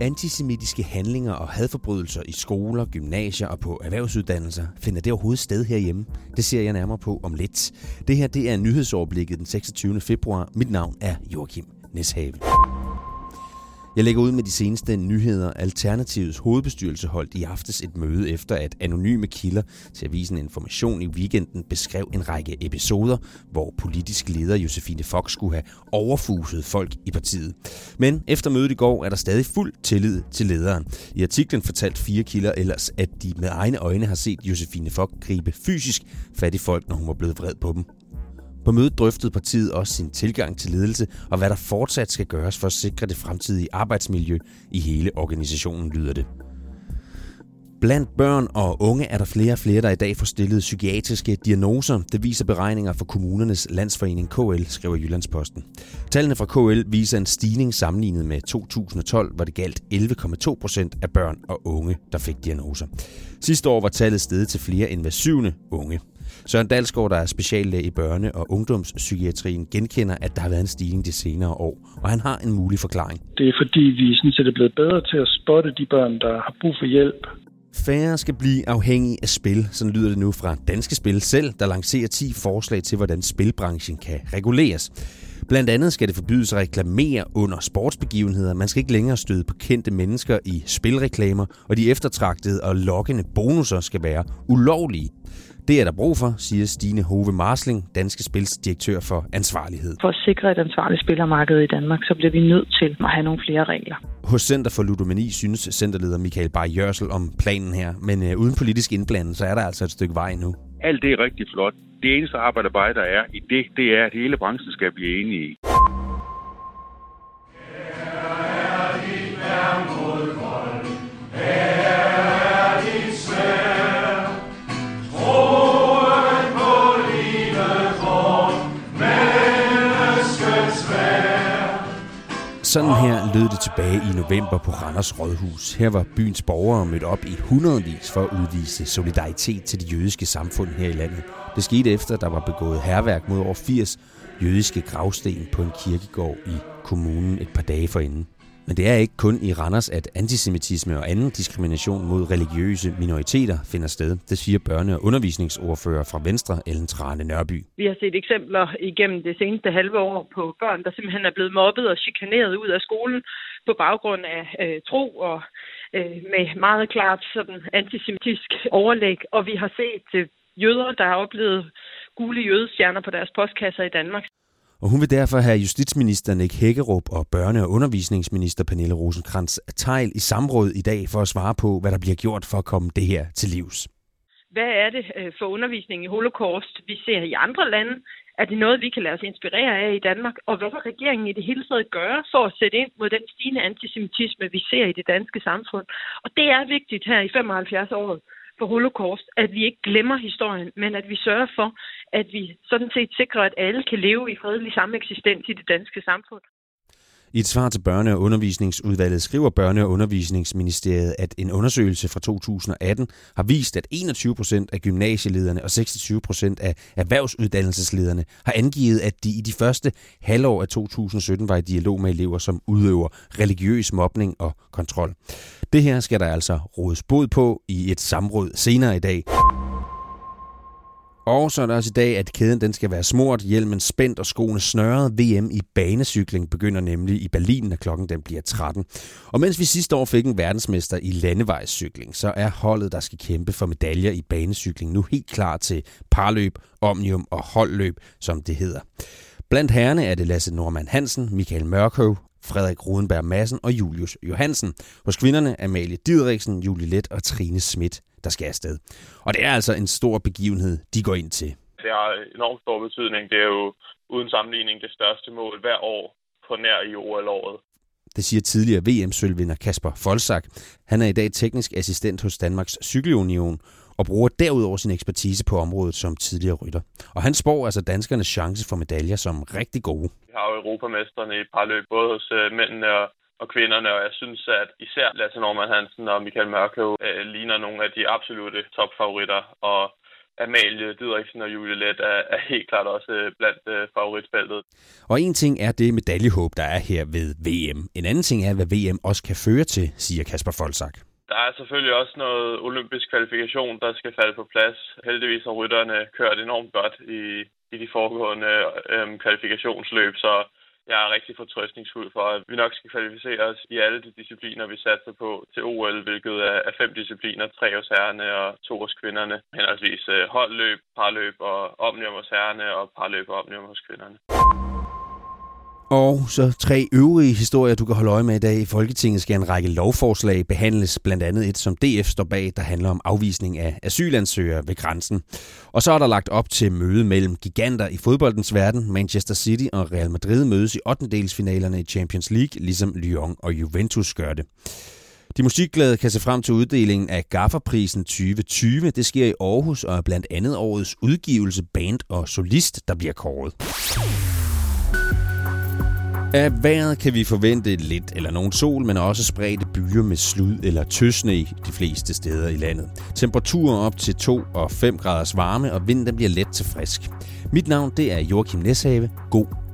Antisemitiske handlinger og hadforbrydelser i skoler, gymnasier og på erhvervsuddannelser, finder det overhovedet sted herhjemme? Det ser jeg nærmere på om lidt. Det her det er nyhedsoverblikket den 26. februar. Mit navn er Joachim Neshave. Jeg lægger ud med de seneste nyheder. Alternativets hovedbestyrelse holdt i aftes et møde efter, at anonyme kilder til avisen Information i weekenden beskrev en række episoder, hvor politisk leder Josefine Fox skulle have overfuset folk i partiet. Men efter mødet i går er der stadig fuld tillid til lederen. I artiklen fortalte fire kilder ellers, at de med egne øjne har set Josefine Fox gribe fysisk fat i folk, når hun var blevet vred på dem. På mødet drøftede partiet også sin tilgang til ledelse og hvad der fortsat skal gøres for at sikre det fremtidige arbejdsmiljø i hele organisationen, lyder det. Blandt børn og unge er der flere og flere, der i dag får stillet psykiatriske diagnoser. Det viser beregninger fra kommunernes landsforening KL, skriver Jyllandsposten. Tallene fra KL viser en stigning sammenlignet med 2012, hvor det galt 11,2 procent af børn og unge, der fik diagnoser. Sidste år var tallet steget til flere end hver syvende unge. Søren Dalsgaard, der er speciallæge i børne- og ungdomspsykiatrien, genkender, at der har været en stigning de senere år, og han har en mulig forklaring. Det er fordi, vi sådan set er blevet bedre til at spotte de børn, der har brug for hjælp. Færre skal blive afhængige af spil, sådan lyder det nu fra Danske Spil selv, der lancerer 10 forslag til, hvordan spilbranchen kan reguleres. Blandt andet skal det forbydes at reklamere under sportsbegivenheder. Man skal ikke længere støde på kendte mennesker i spilreklamer, og de eftertragtede og lokkende bonusser skal være ulovlige. Det er der brug for, siger Stine Hove Marsling, Danske Spils direktør for ansvarlighed. For at sikre et ansvarligt spillermarked i Danmark, så bliver vi nødt til at have nogle flere regler. Hos Center for Ludomani synes centerleder Michael Bar Jørsel om planen her, men øh, uden politisk indblanding, så er der altså et stykke vej nu. Alt det er rigtig flot. Det eneste arbejde, der er i det, det er, at hele branchen skal blive enige i. Sådan her lød det tilbage i november på Randers Rådhus. Her var byens borgere mødt op i hundredvis for at udvise solidaritet til det jødiske samfund her i landet. Det skete efter, at der var begået herværk mod over 80 jødiske gravsten på en kirkegård i kommunen et par dage forinden. Men det er ikke kun i Randers, at antisemitisme og anden diskrimination mod religiøse minoriteter finder sted. Det siger børne- og undervisningsordfører fra Venstre, Ellen Trane Nørby. Vi har set eksempler igennem det seneste halve år på børn, der simpelthen er blevet mobbet og chikaneret ud af skolen på baggrund af øh, tro og øh, med meget klart sådan antisemitisk overlæg. Og vi har set øh, jøder, der har oplevet gule jødestjerner på deres postkasser i Danmark og hun vil derfor have justitsminister Nick Hækkerup og børne- og undervisningsminister Pernille rosenkrantz Tejl i samråd i dag for at svare på, hvad der bliver gjort for at komme det her til livs. Hvad er det øh, for undervisning i holocaust, vi ser i andre lande? Er det noget, vi kan lade os inspirere af i Danmark? Og hvad vil regeringen i det hele taget gøre for at sætte ind mod den stigende antisemitisme, vi ser i det danske samfund? Og det er vigtigt her i 75 år for holocaust, at vi ikke glemmer historien, men at vi sørger for, at vi sådan set sikrer, at alle kan leve i fredelig sameksistens i det danske samfund. I et svar til Børne- og Undervisningsudvalget skriver Børne- og Undervisningsministeriet, at en undersøgelse fra 2018 har vist, at 21 procent af gymnasielederne og 26 procent af erhvervsuddannelseslederne har angivet, at de i de første halvår af 2017 var i dialog med elever, som udøver religiøs mobning og kontrol. Det her skal der altså rådes bod på i et samråd senere i dag. Og så er der også i dag, at kæden den skal være smurt, hjelmen spændt og skoene snørret. VM i banecykling begynder nemlig i Berlin, når klokken den bliver 13. Og mens vi sidste år fik en verdensmester i landevejscykling, så er holdet, der skal kæmpe for medaljer i banecykling, nu helt klar til parløb, omnium og holdløb, som det hedder. Blandt herrene er det Lasse Norman Hansen, Michael Mørkøv, Frederik Rodenberg Madsen og Julius Johansen. Hos kvinderne Amalie Didriksen, Julie Let og Trine Schmidt der skal afsted. Og det er altså en stor begivenhed, de går ind til. Det har enormt stor betydning. Det er jo uden sammenligning det største mål hver år på nær i OL-året. Det siger tidligere VM-sølvvinder Kasper Folsak. Han er i dag teknisk assistent hos Danmarks Cykelunion og bruger derudover sin ekspertise på området som tidligere rytter. Og han spår altså danskernes chance for medaljer som rigtig gode. Vi har jo europamestrene i et par løb, både hos øh, mændene og og kvinderne, og jeg synes, at især Lasse Norman Hansen og Michael Mørkøv øh, ligner nogle af de absolute topfavoritter, og Amalie Didriksen og Julie Let er, er helt klart også øh, blandt øh, favoritfeltet. Og en ting er det medaljehåb, der er her ved VM. En anden ting er, hvad VM også kan føre til, siger Kasper Folsak. Der er selvfølgelig også noget olympisk kvalifikation, der skal falde på plads. Heldigvis har rytterne kørt enormt godt i, i de foregående øhm, kvalifikationsløb, så jeg er rigtig fortrøstningsfuld for, at vi nok skal kvalificere os i alle de discipliner, vi satser på til OL, hvilket er fem discipliner, tre hos herrerne og to hos kvinderne. Henholdsvis øh, holdløb, parløb og omnium hos herrene og parløb og omnium hos kvinderne. Og så tre øvrige historier, du kan holde øje med i dag. I Folketinget skal en række lovforslag behandles, blandt andet et, som DF står bag, der handler om afvisning af asylansøgere ved grænsen. Og så er der lagt op til møde mellem giganter i fodboldens verden. Manchester City og Real Madrid mødes i 8. i Champions League, ligesom Lyon og Juventus gør det. De musikglade kan se frem til uddelingen af Gafferprisen 2020. Det sker i Aarhus og er blandt andet årets udgivelse, band og solist, der bliver kåret. Af vejret kan vi forvente lidt eller nogen sol, men også spredte byer med slud eller tøsne de fleste steder i landet. Temperaturer op til 2 og 5 graders varme, og vinden bliver let til frisk. Mit navn det er Joachim Neshave. God